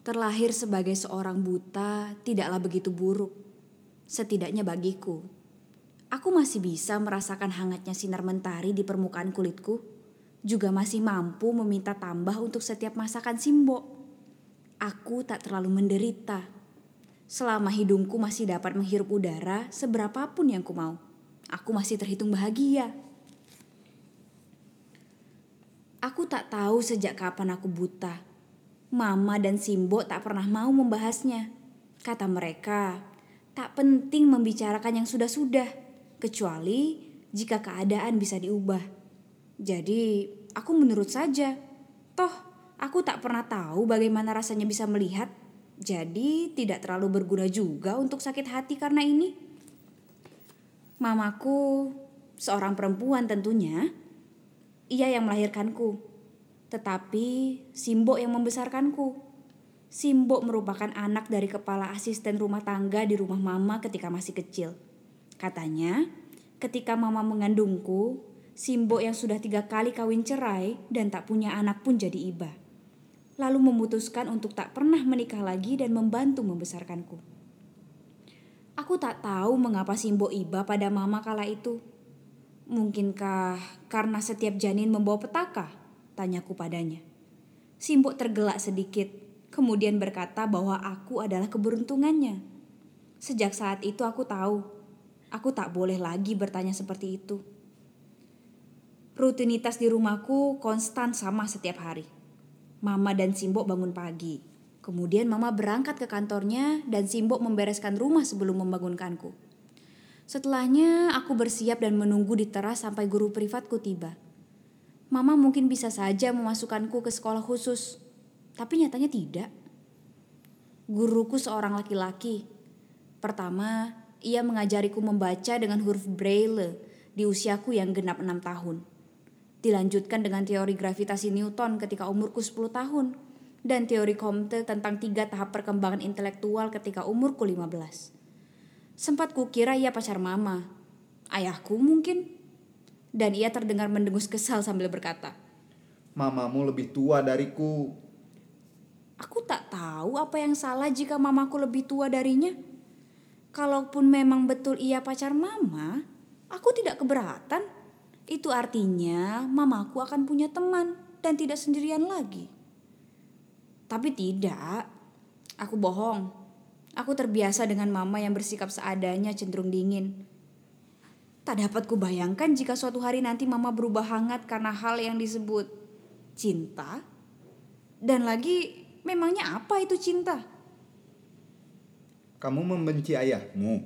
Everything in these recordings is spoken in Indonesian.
Terlahir sebagai seorang buta tidaklah begitu buruk. Setidaknya bagiku. Aku masih bisa merasakan hangatnya sinar mentari di permukaan kulitku. Juga masih mampu meminta tambah untuk setiap masakan Simbo. Aku tak terlalu menderita. Selama hidungku masih dapat menghirup udara seberapapun yang ku mau. Aku masih terhitung bahagia. Aku tak tahu sejak kapan aku buta. Mama dan Simbo tak pernah mau membahasnya. Kata mereka, tak penting membicarakan yang sudah-sudah, kecuali jika keadaan bisa diubah. Jadi, aku menurut saja. Toh, aku tak pernah tahu bagaimana rasanya bisa melihat. Jadi, tidak terlalu berguna juga untuk sakit hati karena ini. Mamaku seorang perempuan tentunya ia yang melahirkanku. Tetapi Simbo yang membesarkanku. Simbo merupakan anak dari kepala asisten rumah tangga di rumah mama ketika masih kecil. Katanya, ketika mama mengandungku, Simbo yang sudah tiga kali kawin cerai dan tak punya anak pun jadi iba. Lalu memutuskan untuk tak pernah menikah lagi dan membantu membesarkanku. Aku tak tahu mengapa Simbo iba pada mama kala itu. Mungkinkah karena setiap janin membawa petaka? Tanyaku padanya. Simbo tergelak sedikit, kemudian berkata bahwa aku adalah keberuntungannya. Sejak saat itu aku tahu, aku tak boleh lagi bertanya seperti itu. Rutinitas di rumahku konstan sama setiap hari. Mama dan Simbo bangun pagi. Kemudian mama berangkat ke kantornya dan Simbo membereskan rumah sebelum membangunkanku. Setelahnya aku bersiap dan menunggu di teras sampai guru privatku tiba. Mama mungkin bisa saja memasukkanku ke sekolah khusus, tapi nyatanya tidak. Guruku seorang laki-laki. Pertama, ia mengajariku membaca dengan huruf braille di usiaku yang genap enam tahun. Dilanjutkan dengan teori gravitasi Newton ketika umurku 10 tahun dan teori Comte tentang tiga tahap perkembangan intelektual ketika umurku 15. Sempat kukira ia pacar mama. Ayahku mungkin. Dan ia terdengar mendengus kesal sambil berkata. Mamamu lebih tua dariku. Aku tak tahu apa yang salah jika mamaku lebih tua darinya. Kalaupun memang betul ia pacar mama, aku tidak keberatan. Itu artinya mamaku akan punya teman dan tidak sendirian lagi. Tapi tidak, aku bohong. Aku terbiasa dengan mama yang bersikap seadanya cenderung dingin. Tak dapat kubayangkan jika suatu hari nanti mama berubah hangat karena hal yang disebut cinta. Dan lagi, memangnya apa itu cinta? Kamu membenci ayahmu?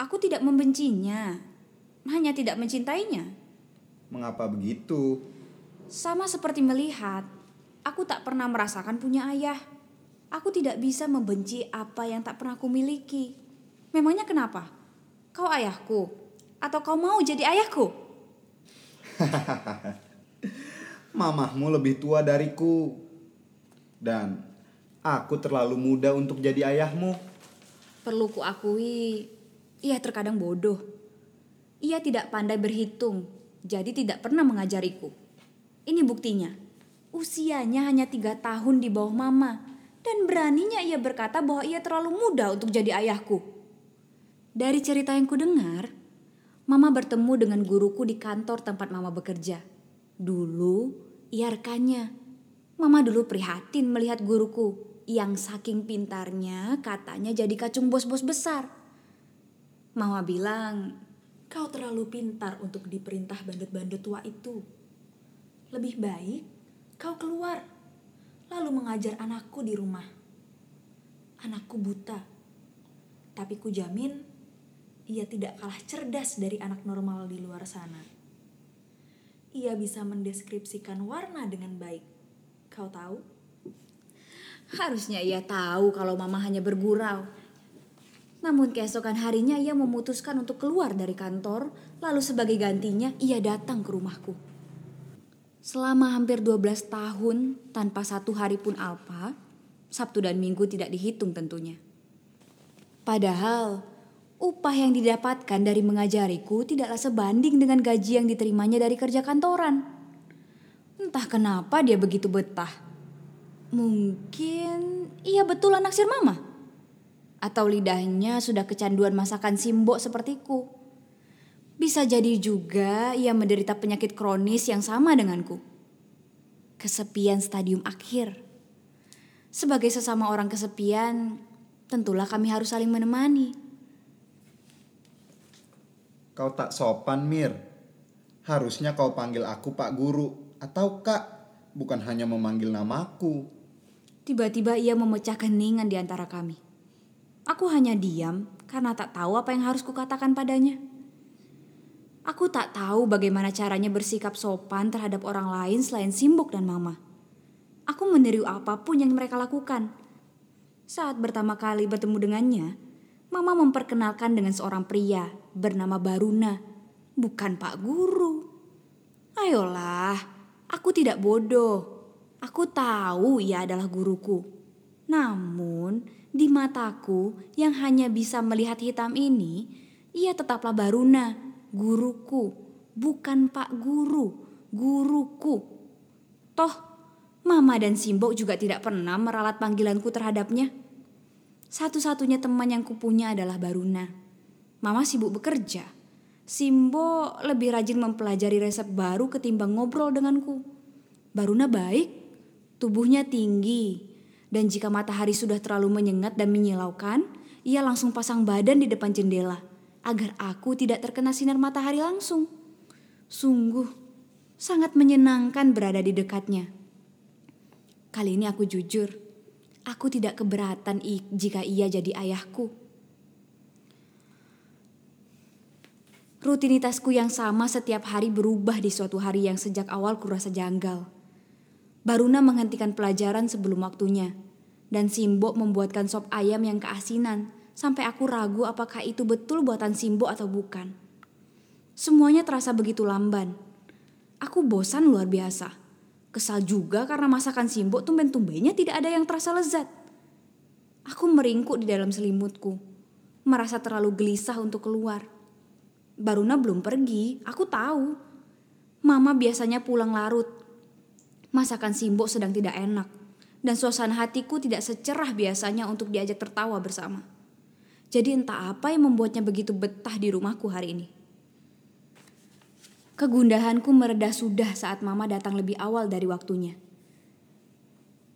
Aku tidak membencinya, hanya tidak mencintainya. Mengapa begitu? Sama seperti melihat, aku tak pernah merasakan punya ayah. Aku tidak bisa membenci apa yang tak pernah kumiliki. Memangnya kenapa? Kau ayahku? Atau kau mau jadi ayahku? Mamahmu lebih tua dariku. Dan aku terlalu muda untuk jadi ayahmu. Perlu kuakui, ia terkadang bodoh. Ia tidak pandai berhitung, jadi tidak pernah mengajariku. Ini buktinya. Usianya hanya tiga tahun di bawah mama dan beraninya ia berkata bahwa ia terlalu muda untuk jadi ayahku. Dari cerita yang kudengar, Mama bertemu dengan guruku di kantor tempat Mama bekerja. Dulu, ia rekannya. Mama dulu prihatin melihat guruku yang saking pintarnya katanya jadi kacung bos-bos besar. Mama bilang, kau terlalu pintar untuk diperintah bandut-bandut tua itu. Lebih baik kau keluar lalu mengajar anakku di rumah. Anakku buta, tapi ku jamin ia tidak kalah cerdas dari anak normal di luar sana. Ia bisa mendeskripsikan warna dengan baik. Kau tahu? Harusnya ia tahu kalau mama hanya bergurau. Namun keesokan harinya ia memutuskan untuk keluar dari kantor, lalu sebagai gantinya ia datang ke rumahku. Selama hampir 12 tahun tanpa satu hari pun alpa, Sabtu dan Minggu tidak dihitung tentunya. Padahal upah yang didapatkan dari mengajariku tidaklah sebanding dengan gaji yang diterimanya dari kerja kantoran. Entah kenapa dia begitu betah. Mungkin ia betul anak sir mama. Atau lidahnya sudah kecanduan masakan Simbo sepertiku. Bisa jadi juga ia menderita penyakit kronis yang sama denganku. Kesepian stadium akhir. Sebagai sesama orang kesepian, tentulah kami harus saling menemani. Kau tak sopan, Mir. Harusnya kau panggil aku Pak Guru atau Kak, bukan hanya memanggil namaku. Tiba-tiba ia memecah keningan di antara kami. Aku hanya diam karena tak tahu apa yang harus kukatakan padanya. Aku tak tahu bagaimana caranya bersikap sopan terhadap orang lain selain Simbok dan Mama. Aku meniru apa pun yang mereka lakukan. Saat pertama kali bertemu dengannya, Mama memperkenalkan dengan seorang pria bernama Baruna, bukan Pak Guru. Ayolah, aku tidak bodoh. Aku tahu ia adalah guruku. Namun, di mataku yang hanya bisa melihat hitam ini, ia tetaplah Baruna, guruku, bukan Pak Guru, guruku. Toh, Mama dan Simbo juga tidak pernah meralat panggilanku terhadapnya. Satu-satunya teman yang kupunya adalah Baruna. Mama sibuk bekerja. Simbo lebih rajin mempelajari resep baru ketimbang ngobrol denganku. Baruna baik, tubuhnya tinggi, dan jika matahari sudah terlalu menyengat dan menyilaukan, ia langsung pasang badan di depan jendela agar aku tidak terkena sinar matahari langsung. Sungguh, sangat menyenangkan berada di dekatnya. Kali ini aku jujur, aku tidak keberatan jika ia jadi ayahku. Rutinitasku yang sama setiap hari berubah di suatu hari yang sejak awal kurasa janggal. Baruna menghentikan pelajaran sebelum waktunya, dan Simbo membuatkan sop ayam yang keasinan sampai aku ragu apakah itu betul buatan Simbo atau bukan. Semuanya terasa begitu lamban. Aku bosan luar biasa. Kesal juga karena masakan Simbo tumben-tumbennya tidak ada yang terasa lezat. Aku meringkuk di dalam selimutku, merasa terlalu gelisah untuk keluar. Baruna belum pergi, aku tahu. Mama biasanya pulang larut. Masakan Simbo sedang tidak enak, dan suasana hatiku tidak secerah biasanya untuk diajak tertawa bersama. Jadi entah apa yang membuatnya begitu betah di rumahku hari ini. Kegundahanku meredah sudah saat mama datang lebih awal dari waktunya.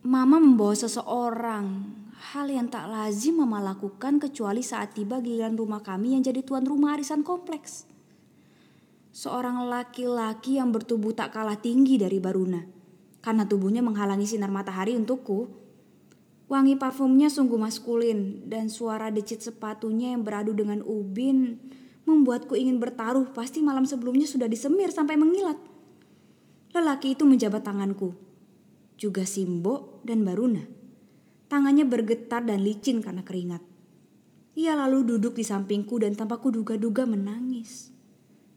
Mama membawa seseorang, hal yang tak lazim mama lakukan kecuali saat tiba giliran rumah kami yang jadi tuan rumah arisan kompleks. Seorang laki-laki yang bertubuh tak kalah tinggi dari Baruna. Karena tubuhnya menghalangi sinar matahari untukku, Wangi parfumnya sungguh maskulin dan suara decit sepatunya yang beradu dengan ubin membuatku ingin bertaruh pasti malam sebelumnya sudah disemir sampai mengilat. Lelaki itu menjabat tanganku. Juga Simbo dan Baruna. Tangannya bergetar dan licin karena keringat. Ia lalu duduk di sampingku dan tanpa kuduga-duga menangis.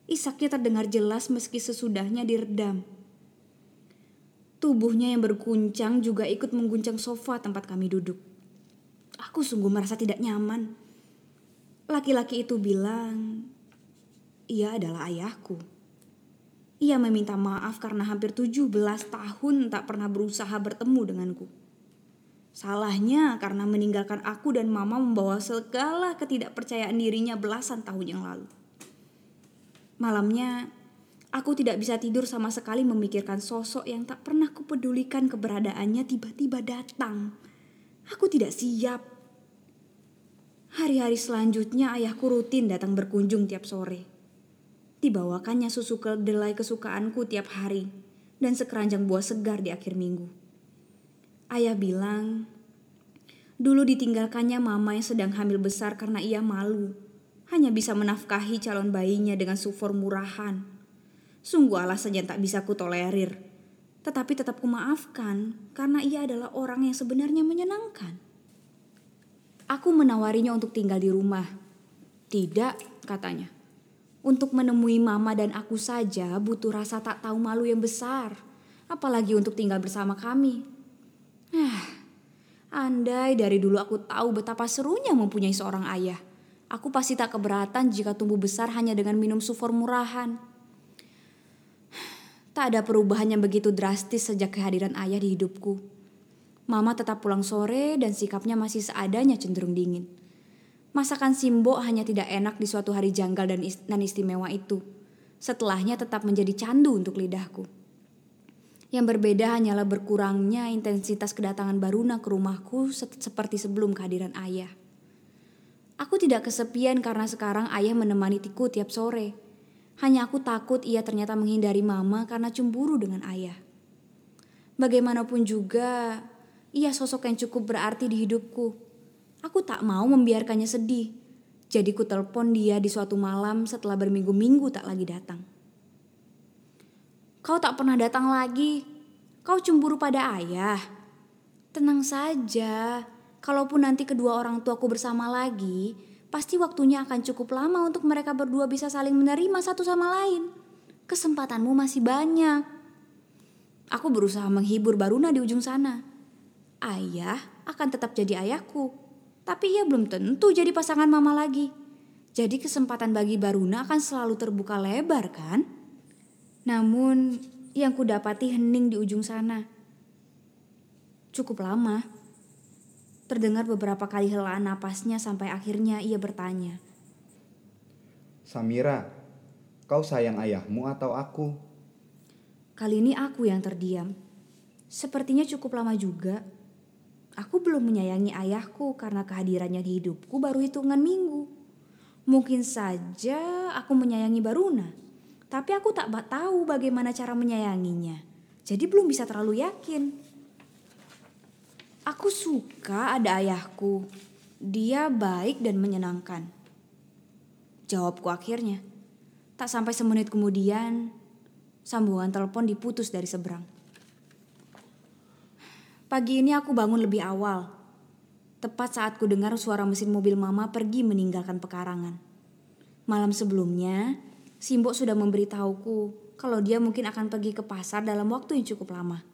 Isaknya terdengar jelas meski sesudahnya diredam. Tubuhnya yang berguncang juga ikut mengguncang sofa tempat kami duduk. Aku sungguh merasa tidak nyaman. Laki-laki itu bilang, ia adalah ayahku. Ia meminta maaf karena hampir 17 tahun tak pernah berusaha bertemu denganku. Salahnya karena meninggalkan aku dan mama membawa segala ketidakpercayaan dirinya belasan tahun yang lalu. Malamnya, Aku tidak bisa tidur sama sekali memikirkan sosok yang tak pernah kupedulikan keberadaannya tiba-tiba datang. Aku tidak siap. Hari-hari selanjutnya ayahku rutin datang berkunjung tiap sore. Dibawakannya susu kedelai kesukaanku tiap hari dan sekeranjang buah segar di akhir minggu. Ayah bilang, dulu ditinggalkannya mama yang sedang hamil besar karena ia malu. Hanya bisa menafkahi calon bayinya dengan sufor murahan Sungguh alasan yang tak bisa kutolerir. Tetapi tetap kumaafkan karena ia adalah orang yang sebenarnya menyenangkan. Aku menawarinya untuk tinggal di rumah. Tidak, katanya. Untuk menemui mama dan aku saja butuh rasa tak tahu malu yang besar. Apalagi untuk tinggal bersama kami. Ah, andai dari dulu aku tahu betapa serunya mempunyai seorang ayah. Aku pasti tak keberatan jika tumbuh besar hanya dengan minum sufor murahan. Tak ada perubahan yang begitu drastis sejak kehadiran ayah di hidupku. Mama tetap pulang sore dan sikapnya masih seadanya cenderung dingin. Masakan Simbo hanya tidak enak di suatu hari janggal dan istimewa itu. Setelahnya tetap menjadi candu untuk lidahku. Yang berbeda hanyalah berkurangnya intensitas kedatangan Baruna ke rumahku seperti sebelum kehadiran ayah. Aku tidak kesepian karena sekarang ayah menemani Tiku tiap sore. Hanya aku takut ia ternyata menghindari mama karena cemburu dengan ayah. Bagaimanapun juga, ia sosok yang cukup berarti di hidupku. Aku tak mau membiarkannya sedih. Jadi ku telepon dia di suatu malam setelah berminggu-minggu tak lagi datang. Kau tak pernah datang lagi. Kau cemburu pada ayah. Tenang saja. Kalaupun nanti kedua orang tuaku bersama lagi, pasti waktunya akan cukup lama untuk mereka berdua bisa saling menerima satu sama lain. Kesempatanmu masih banyak. Aku berusaha menghibur Baruna di ujung sana. Ayah akan tetap jadi ayahku, tapi ia belum tentu jadi pasangan mama lagi. Jadi kesempatan bagi Baruna akan selalu terbuka lebar kan? Namun yang kudapati hening di ujung sana. Cukup lama. Terdengar beberapa kali helaan napasnya sampai akhirnya ia bertanya. Samira, kau sayang ayahmu atau aku? Kali ini aku yang terdiam. Sepertinya cukup lama juga. Aku belum menyayangi ayahku karena kehadirannya di hidupku baru hitungan minggu. Mungkin saja aku menyayangi Baruna. Tapi aku tak tahu bagaimana cara menyayanginya. Jadi belum bisa terlalu yakin. Aku suka ada ayahku. Dia baik dan menyenangkan. Jawabku akhirnya. Tak sampai semenit kemudian, sambungan telepon diputus dari seberang. Pagi ini aku bangun lebih awal. Tepat saat ku dengar suara mesin mobil mama pergi meninggalkan pekarangan. Malam sebelumnya, Simbo sudah memberitahuku kalau dia mungkin akan pergi ke pasar dalam waktu yang cukup lama.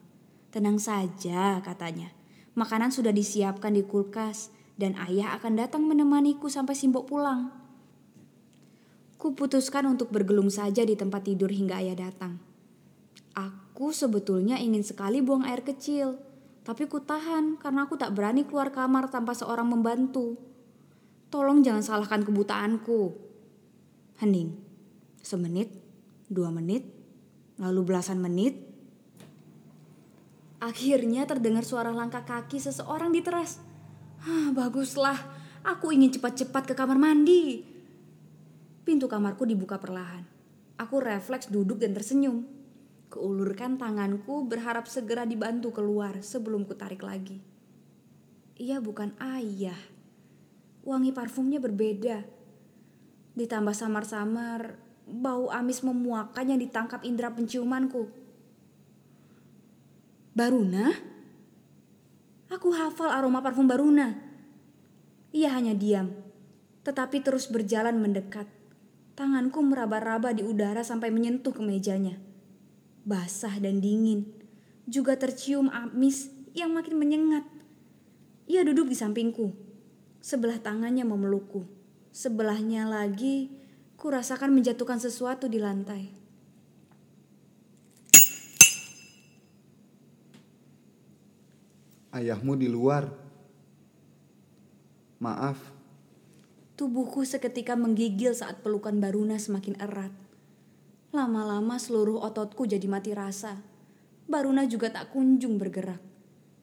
Tenang saja, katanya. Makanan sudah disiapkan di kulkas dan ayah akan datang menemaniku sampai Simbo pulang. Kuputuskan untuk bergelung saja di tempat tidur hingga ayah datang. Aku sebetulnya ingin sekali buang air kecil, tapi ku tahan karena aku tak berani keluar kamar tanpa seorang membantu. Tolong jangan salahkan kebutaanku. Hening. Semenit, dua menit, lalu belasan menit. Akhirnya terdengar suara langkah kaki seseorang di teras. Hah, baguslah. Aku ingin cepat-cepat ke kamar mandi. Pintu kamarku dibuka perlahan. Aku refleks duduk dan tersenyum. Keulurkan tanganku berharap segera dibantu keluar sebelum ku tarik lagi. Ia bukan ayah. Wangi parfumnya berbeda. Ditambah samar-samar bau amis memuakan yang ditangkap indera penciumanku. Baruna? Aku hafal aroma parfum Baruna. Ia hanya diam, tetapi terus berjalan mendekat. Tanganku meraba-raba di udara sampai menyentuh kemejanya. Basah dan dingin, juga tercium amis yang makin menyengat. Ia duduk di sampingku, sebelah tangannya memelukku, sebelahnya lagi Ku rasakan menjatuhkan sesuatu di lantai. Ayahmu di luar. Maaf. Tubuhku seketika menggigil saat pelukan Baruna semakin erat. Lama-lama seluruh ototku jadi mati rasa. Baruna juga tak kunjung bergerak.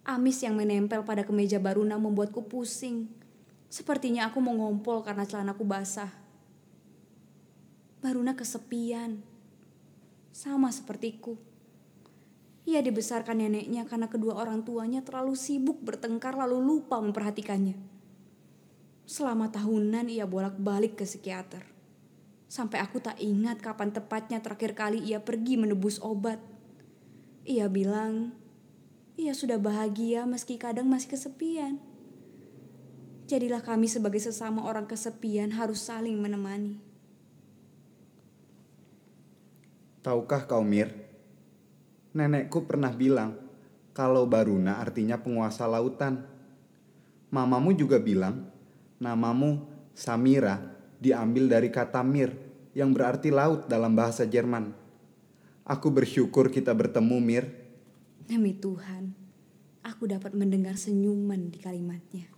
Amis yang menempel pada kemeja Baruna membuatku pusing. Sepertinya aku mau ngompol karena celanaku basah. Baruna kesepian. Sama sepertiku. Ia dibesarkan neneknya karena kedua orang tuanya terlalu sibuk bertengkar lalu lupa memperhatikannya. Selama tahunan ia bolak-balik ke psikiater. Sampai aku tak ingat kapan tepatnya terakhir kali ia pergi menebus obat. Ia bilang, ia sudah bahagia meski kadang masih kesepian. Jadilah kami sebagai sesama orang kesepian harus saling menemani. Tahukah kau Mir? Nenekku pernah bilang kalau Baruna artinya penguasa lautan. Mamamu juga bilang namamu Samira diambil dari kata Mir yang berarti laut dalam bahasa Jerman. Aku bersyukur kita bertemu Mir. Demi Tuhan, Aku dapat mendengar senyuman di kalimatnya.